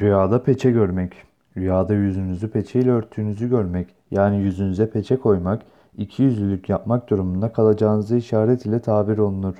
Rüyada peçe görmek. Rüyada yüzünüzü peçeyle örttüğünüzü görmek, yani yüzünüze peçe koymak, ikiyüzlülük yapmak durumunda kalacağınızı işaret ile tabir olunur.